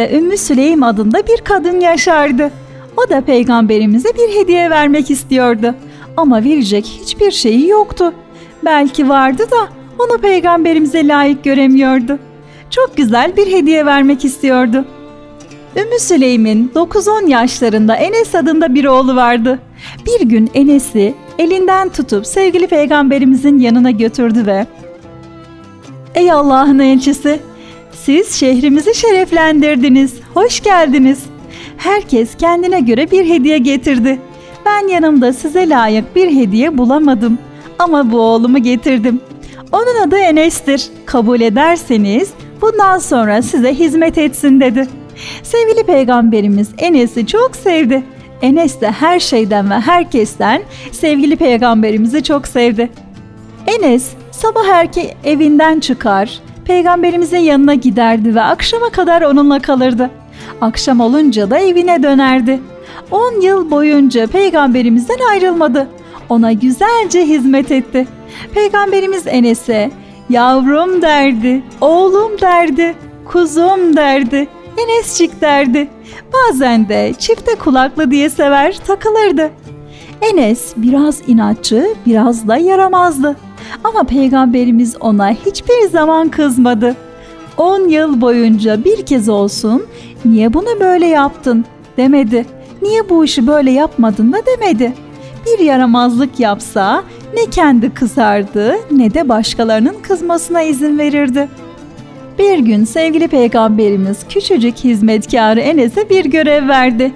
Yine de Ümmü Süleym adında bir kadın yaşardı. O da peygamberimize bir hediye vermek istiyordu. Ama verecek hiçbir şeyi yoktu. Belki vardı da onu peygamberimize layık göremiyordu. Çok güzel bir hediye vermek istiyordu. Ümmü Süleym'in 9-10 yaşlarında Enes adında bir oğlu vardı. Bir gün Enes'i elinden tutup sevgili peygamberimizin yanına götürdü ve Ey Allah'ın elçisi! Siz şehrimizi şereflendirdiniz. Hoş geldiniz. Herkes kendine göre bir hediye getirdi. Ben yanımda size layık bir hediye bulamadım. Ama bu oğlumu getirdim. Onun adı Enes'tir. Kabul ederseniz bundan sonra size hizmet etsin dedi. Sevgili peygamberimiz Enes'i çok sevdi. Enes de her şeyden ve herkesten sevgili peygamberimizi çok sevdi. Enes sabah erke evinden çıkar, peygamberimizin yanına giderdi ve akşama kadar onunla kalırdı. Akşam olunca da evine dönerdi. 10 yıl boyunca peygamberimizden ayrılmadı. Ona güzelce hizmet etti. Peygamberimiz Enes'e yavrum derdi, oğlum derdi, kuzum derdi, Enescik derdi. Bazen de çifte kulaklı diye sever takılırdı. Enes biraz inatçı, biraz da yaramazdı. Ama peygamberimiz ona hiçbir zaman kızmadı. 10 yıl boyunca bir kez olsun niye bunu böyle yaptın demedi. Niye bu işi böyle yapmadın da demedi. Bir yaramazlık yapsa ne kendi kızardı ne de başkalarının kızmasına izin verirdi. Bir gün sevgili peygamberimiz küçücük hizmetkarı Enes'e bir görev verdi.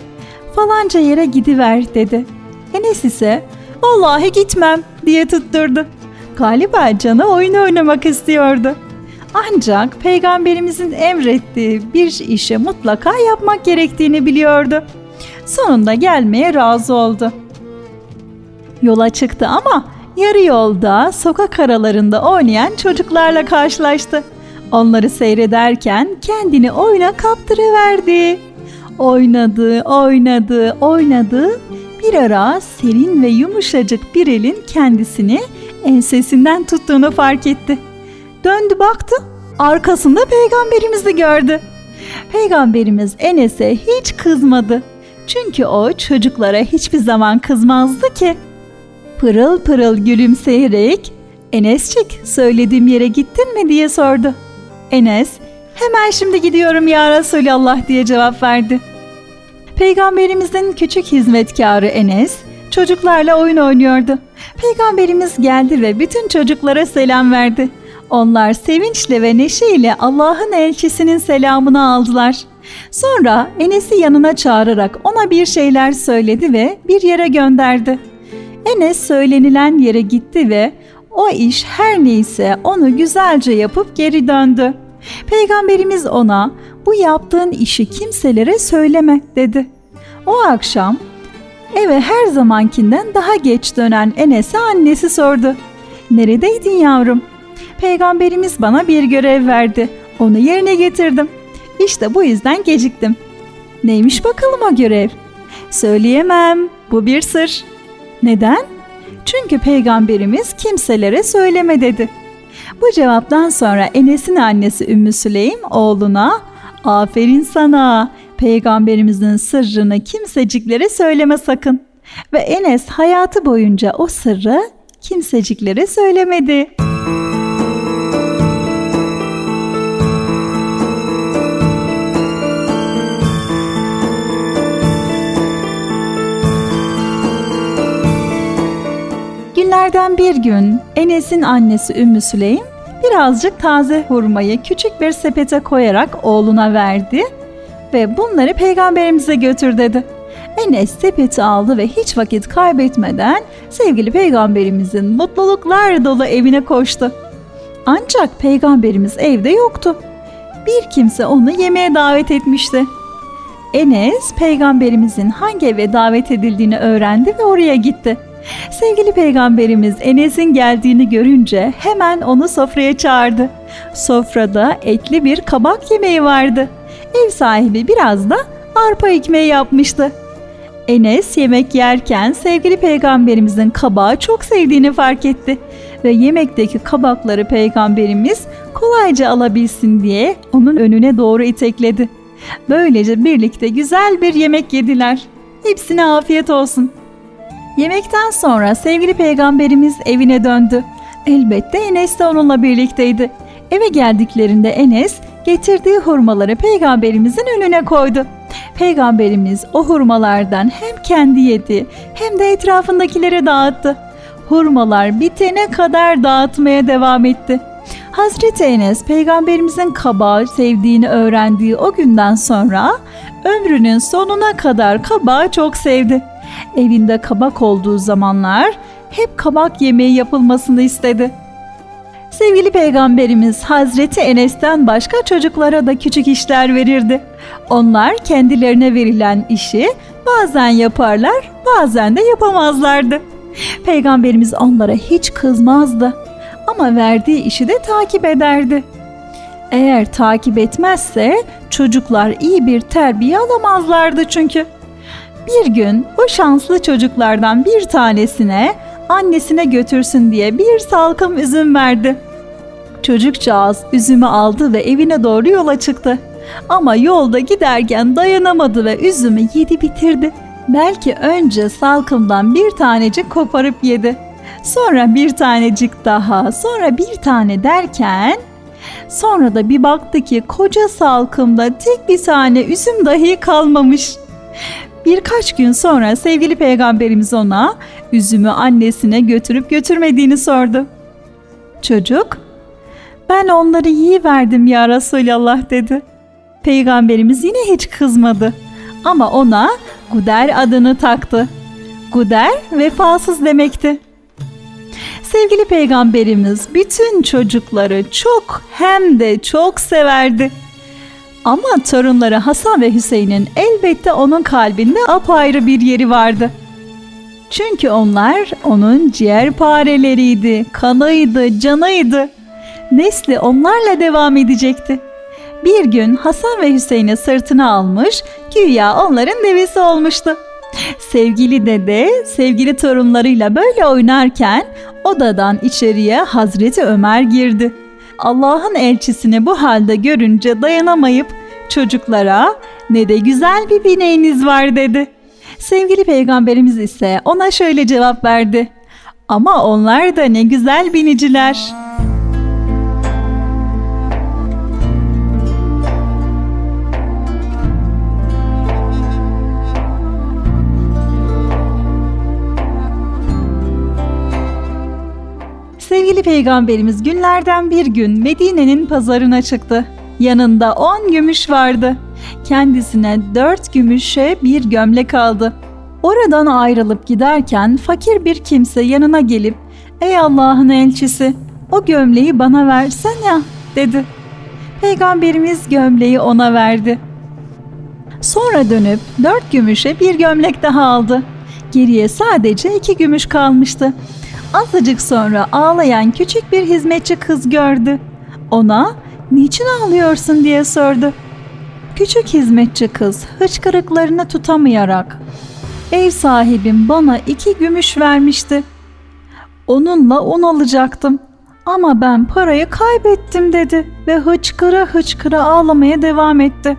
Falanca yere gidiver dedi. Enes ise vallahi gitmem diye tutturdu. Galiba canı oyun oynamak istiyordu. Ancak peygamberimizin emrettiği bir işe mutlaka yapmak gerektiğini biliyordu. Sonunda gelmeye razı oldu. Yola çıktı ama yarı yolda sokak aralarında oynayan çocuklarla karşılaştı. Onları seyrederken kendini oyuna kaptırıverdi. Oynadı, oynadı, oynadı. Bir ara serin ve yumuşacık bir elin kendisini ensesinden tuttuğunu fark etti. Döndü baktı, arkasında peygamberimizi gördü. Peygamberimiz Enes'e hiç kızmadı. Çünkü o çocuklara hiçbir zaman kızmazdı ki. Pırıl pırıl gülümseyerek Enesçik söylediğim yere gittin mi diye sordu. Enes hemen şimdi gidiyorum ya Resulallah diye cevap verdi. Peygamberimizin küçük hizmetkarı Enes çocuklarla oyun oynuyordu. Peygamberimiz geldi ve bütün çocuklara selam verdi. Onlar sevinçle ve neşeyle Allah'ın elçisinin selamını aldılar. Sonra Enes'i yanına çağırarak ona bir şeyler söyledi ve bir yere gönderdi. Enes söylenilen yere gitti ve o iş her neyse onu güzelce yapıp geri döndü. Peygamberimiz ona bu yaptığın işi kimselere söyleme dedi. O akşam eve her zamankinden daha geç dönen Enes'e annesi sordu. Neredeydin yavrum? Peygamberimiz bana bir görev verdi. Onu yerine getirdim. İşte bu yüzden geciktim. Neymiş bakalım o görev? Söyleyemem. Bu bir sır. Neden? Çünkü peygamberimiz kimselere söyleme dedi. Bu cevaptan sonra Enes'in annesi Ümmü Süleym oğluna aferin sana peygamberimizin sırrını kimseciklere söyleme sakın. Ve Enes hayatı boyunca o sırrı kimseciklere söylemedi. Günlerden bir gün Enes'in annesi Ümmü Süleym birazcık taze hurmayı küçük bir sepete koyarak oğluna verdi ve bunları peygamberimize götür dedi. Enes sepeti aldı ve hiç vakit kaybetmeden sevgili peygamberimizin mutluluklar dolu evine koştu. Ancak peygamberimiz evde yoktu. Bir kimse onu yemeğe davet etmişti. Enes peygamberimizin hangi eve davet edildiğini öğrendi ve oraya gitti. Sevgili peygamberimiz Enes'in geldiğini görünce hemen onu sofraya çağırdı. Sofrada etli bir kabak yemeği vardı. Ev sahibi biraz da arpa ekmeği yapmıştı. Enes yemek yerken sevgili peygamberimizin kabağı çok sevdiğini fark etti ve yemekteki kabakları peygamberimiz kolayca alabilsin diye onun önüne doğru itekledi. Böylece birlikte güzel bir yemek yediler. Hepsine afiyet olsun. Yemekten sonra sevgili peygamberimiz evine döndü. Elbette Enes de onunla birlikteydi. Eve geldiklerinde Enes getirdiği hurmaları peygamberimizin önüne koydu. Peygamberimiz o hurmalardan hem kendi yedi hem de etrafındakilere dağıttı. Hurmalar bitene kadar dağıtmaya devam etti. Hazreti Enes peygamberimizin kabağı sevdiğini öğrendiği o günden sonra ömrünün sonuna kadar kabağı çok sevdi. Evinde kabak olduğu zamanlar hep kabak yemeği yapılmasını istedi. Sevgili peygamberimiz Hazreti Enes'ten başka çocuklara da küçük işler verirdi. Onlar kendilerine verilen işi bazen yaparlar, bazen de yapamazlardı. Peygamberimiz onlara hiç kızmazdı ama verdiği işi de takip ederdi. Eğer takip etmezse çocuklar iyi bir terbiye alamazlardı çünkü. Bir gün o şanslı çocuklardan bir tanesine annesine götürsün diye bir salkım üzüm verdi. Çocukcağız üzümü aldı ve evine doğru yola çıktı. Ama yolda giderken dayanamadı ve üzümü yedi bitirdi. Belki önce salkımdan bir tanecik koparıp yedi. Sonra bir tanecik daha, sonra bir tane derken sonra da bir baktı ki koca salkımda tek bir tane üzüm dahi kalmamış. Birkaç gün sonra sevgili peygamberimiz ona üzümü annesine götürüp götürmediğini sordu. Çocuk, ben onları iyi verdim ya Resulallah dedi. Peygamberimiz yine hiç kızmadı ama ona Guder adını taktı. Guder vefasız demekti. Sevgili peygamberimiz bütün çocukları çok hem de çok severdi. Ama torunları Hasan ve Hüseyin'in elbette onun kalbinde apayrı bir yeri vardı. Çünkü onlar onun ciğer pareleriydi, kanıydı, canıydı. Nesli onlarla devam edecekti. Bir gün Hasan ve Hüseyin'i sırtına almış, güya onların devesi olmuştu. Sevgili dede, sevgili torunlarıyla böyle oynarken odadan içeriye Hazreti Ömer girdi. Allah'ın elçisini bu halde görünce dayanamayıp çocuklara ne de güzel bir bineğiniz var dedi. Sevgili peygamberimiz ise ona şöyle cevap verdi. Ama onlar da ne güzel biniciler.'' Sevgili peygamberimiz günlerden bir gün Medine'nin pazarına çıktı. Yanında on gümüş vardı. Kendisine dört gümüşe bir gömlek aldı. Oradan ayrılıp giderken fakir bir kimse yanına gelip ''Ey Allah'ın elçisi o gömleği bana versene'' dedi. Peygamberimiz gömleği ona verdi. Sonra dönüp dört gümüşe bir gömlek daha aldı. Geriye sadece iki gümüş kalmıştı. Azıcık sonra ağlayan küçük bir hizmetçi kız gördü. Ona niçin ağlıyorsun diye sordu. Küçük hizmetçi kız hıçkırıklarını tutamayarak ev sahibim bana iki gümüş vermişti. Onunla un alacaktım ama ben parayı kaybettim dedi ve hıçkıra hıçkıra ağlamaya devam etti.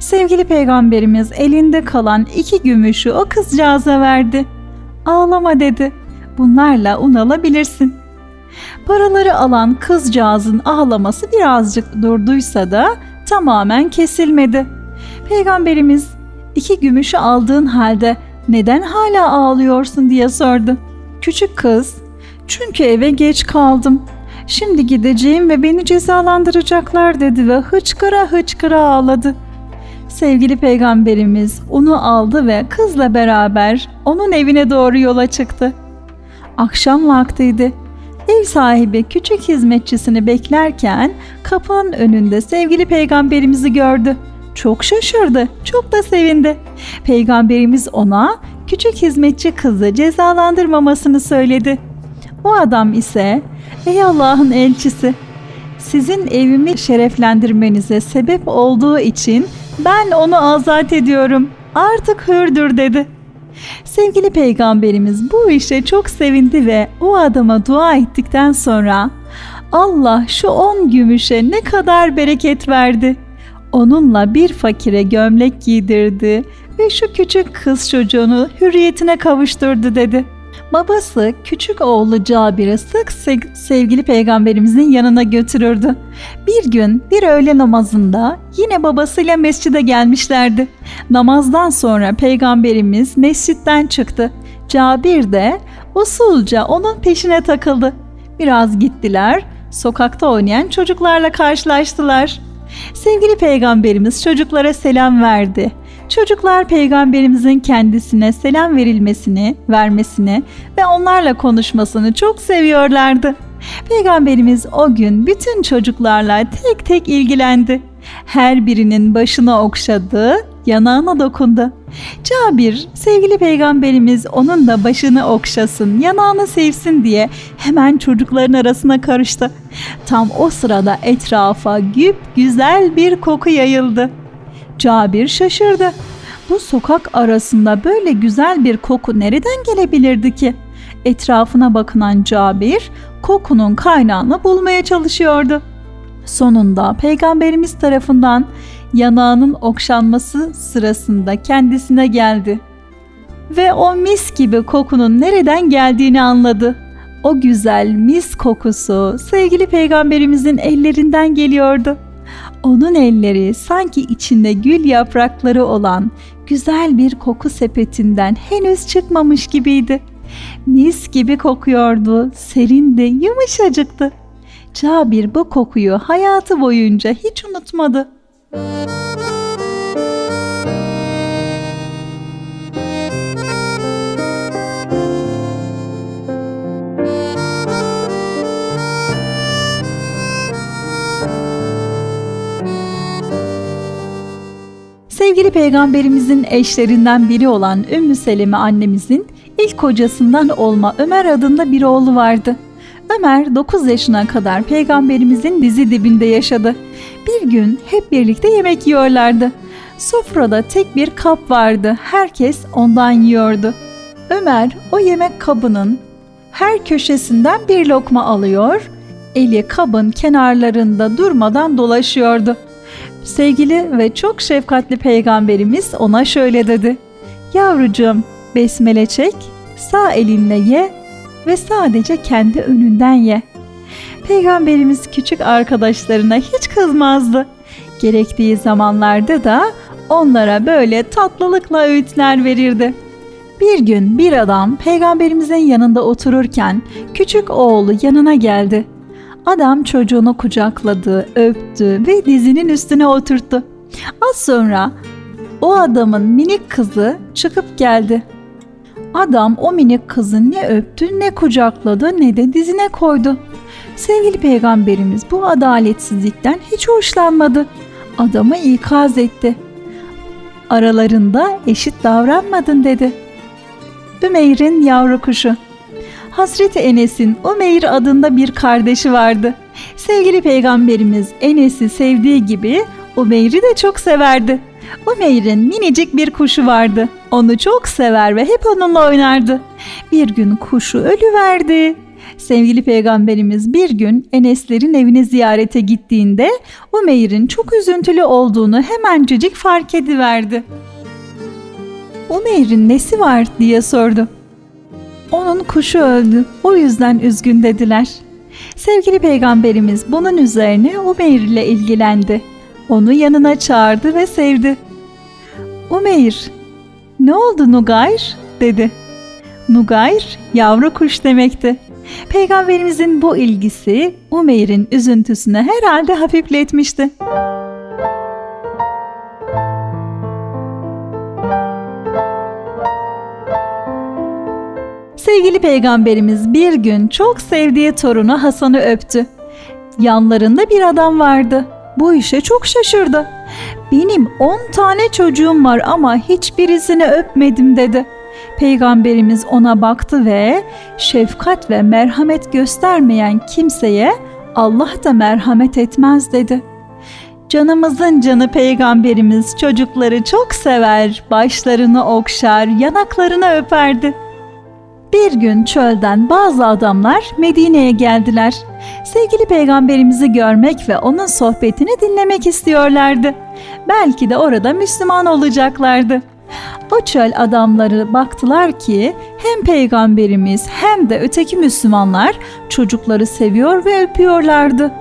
Sevgili peygamberimiz elinde kalan iki gümüşü o kızcağıza verdi. Ağlama dedi bunlarla un alabilirsin. Paraları alan kızcağızın ağlaması birazcık durduysa da tamamen kesilmedi. Peygamberimiz iki gümüşü aldığın halde neden hala ağlıyorsun diye sordu. Küçük kız, çünkü eve geç kaldım. Şimdi gideceğim ve beni cezalandıracaklar dedi ve hıçkıra hıçkıra ağladı. Sevgili peygamberimiz onu aldı ve kızla beraber onun evine doğru yola çıktı. Akşam vaktiydi. Ev sahibi küçük hizmetçisini beklerken kapının önünde sevgili peygamberimizi gördü. Çok şaşırdı, çok da sevindi. Peygamberimiz ona küçük hizmetçi kızı cezalandırmamasını söyledi. O adam ise ey Allah'ın elçisi sizin evimi şereflendirmenize sebep olduğu için ben onu azat ediyorum. Artık hürdür dedi.'' Sevgili peygamberimiz bu işe çok sevindi ve o adama dua ettikten sonra Allah şu on gümüşe ne kadar bereket verdi. Onunla bir fakire gömlek giydirdi ve şu küçük kız çocuğunu hürriyetine kavuşturdu dedi. Babası küçük oğlu Cabir'i sık sık sevgili peygamberimizin yanına götürürdü. Bir gün bir öğle namazında yine babasıyla mescide gelmişlerdi. Namazdan sonra peygamberimiz mescitten çıktı. Cabir de usulca onun peşine takıldı. Biraz gittiler, sokakta oynayan çocuklarla karşılaştılar. Sevgili peygamberimiz çocuklara selam verdi. Çocuklar peygamberimizin kendisine selam verilmesini, vermesini ve onlarla konuşmasını çok seviyorlardı. Peygamberimiz o gün bütün çocuklarla tek tek ilgilendi. Her birinin başına okşadı, yanağına dokundu. Cabir, sevgili peygamberimiz onun da başını okşasın, yanağını sevsin diye hemen çocukların arasına karıştı. Tam o sırada etrafa güp güzel bir koku yayıldı. Cabir şaşırdı. Bu sokak arasında böyle güzel bir koku nereden gelebilirdi ki? Etrafına bakınan Cabir kokunun kaynağını bulmaya çalışıyordu. Sonunda peygamberimiz tarafından yanağının okşanması sırasında kendisine geldi. Ve o mis gibi kokunun nereden geldiğini anladı. O güzel mis kokusu sevgili peygamberimizin ellerinden geliyordu. Onun elleri sanki içinde gül yaprakları olan güzel bir koku sepetinden henüz çıkmamış gibiydi. Mis gibi kokuyordu, serindi, yumuşacıktı. Cabir bu kokuyu hayatı boyunca hiç unutmadı. Sevgili peygamberimizin eşlerinden biri olan Ümmü Seleme annemizin ilk kocasından olma Ömer adında bir oğlu vardı. Ömer 9 yaşına kadar peygamberimizin dizi dibinde yaşadı. Bir gün hep birlikte yemek yiyorlardı. Sofrada tek bir kap vardı. Herkes ondan yiyordu. Ömer o yemek kabının her köşesinden bir lokma alıyor, eli kabın kenarlarında durmadan dolaşıyordu. Sevgili ve çok şefkatli peygamberimiz ona şöyle dedi. Yavrucuğum besmele çek, sağ elinle ye ve sadece kendi önünden ye. Peygamberimiz küçük arkadaşlarına hiç kızmazdı. Gerektiği zamanlarda da onlara böyle tatlılıkla öğütler verirdi. Bir gün bir adam peygamberimizin yanında otururken küçük oğlu yanına geldi. Adam çocuğunu kucakladı, öptü ve dizinin üstüne oturttu. Az sonra o adamın minik kızı çıkıp geldi. Adam o minik kızı ne öptü, ne kucakladı, ne de dizine koydu. Sevgili peygamberimiz bu adaletsizlikten hiç hoşlanmadı. Adamı ikaz etti. Aralarında eşit davranmadın dedi. Ümeyr'in yavru kuşu. Hazreti Enes'in Umeyr adında bir kardeşi vardı. Sevgili peygamberimiz Enes'i sevdiği gibi Umeyr'i de çok severdi. Umeyr'in minicik bir kuşu vardı. Onu çok sever ve hep onunla oynardı. Bir gün kuşu ölüverdi. Sevgili peygamberimiz bir gün Eneslerin evine ziyarete gittiğinde Umeyr'in çok üzüntülü olduğunu hemencecik fark ediverdi. Umeyr'in nesi var diye sordu. Onun kuşu öldü. O yüzden üzgün dediler. Sevgili peygamberimiz bunun üzerine Umeyr ile ilgilendi. Onu yanına çağırdı ve sevdi. Umeyr, ne oldu Nugayr? dedi. Nugayr, yavru kuş demekti. Peygamberimizin bu ilgisi Umeyr'in üzüntüsünü herhalde hafifletmişti. Sevgili peygamberimiz bir gün çok sevdiği torunu Hasan'ı öptü. Yanlarında bir adam vardı. Bu işe çok şaşırdı. Benim on tane çocuğum var ama hiçbirisini öpmedim dedi. Peygamberimiz ona baktı ve şefkat ve merhamet göstermeyen kimseye Allah da merhamet etmez dedi. Canımızın canı peygamberimiz çocukları çok sever, başlarını okşar, yanaklarını öperdi. Bir gün çölden bazı adamlar Medine'ye geldiler. Sevgili peygamberimizi görmek ve onun sohbetini dinlemek istiyorlardı. Belki de orada Müslüman olacaklardı. O çöl adamları baktılar ki hem peygamberimiz hem de öteki Müslümanlar çocukları seviyor ve öpüyorlardı.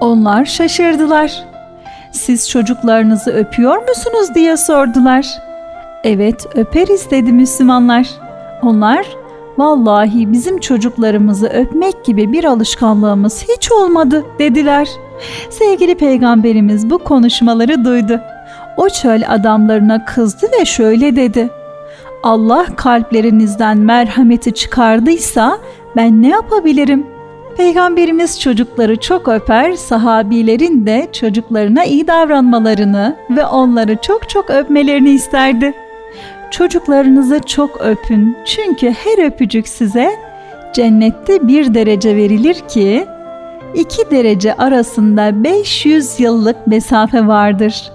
Onlar şaşırdılar. Siz çocuklarınızı öpüyor musunuz diye sordular. Evet öperiz dedi Müslümanlar. Onlar vallahi bizim çocuklarımızı öpmek gibi bir alışkanlığımız hiç olmadı dediler. Sevgili peygamberimiz bu konuşmaları duydu. O çöl adamlarına kızdı ve şöyle dedi. Allah kalplerinizden merhameti çıkardıysa ben ne yapabilirim? Peygamberimiz çocukları çok öper, sahabilerin de çocuklarına iyi davranmalarını ve onları çok çok öpmelerini isterdi. Çocuklarınızı çok öpün çünkü her öpücük size cennette bir derece verilir ki iki derece arasında 500 yıllık mesafe vardır.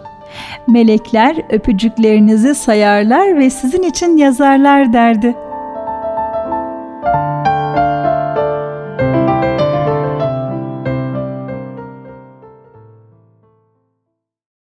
Melekler öpücüklerinizi sayarlar ve sizin için yazarlar derdi.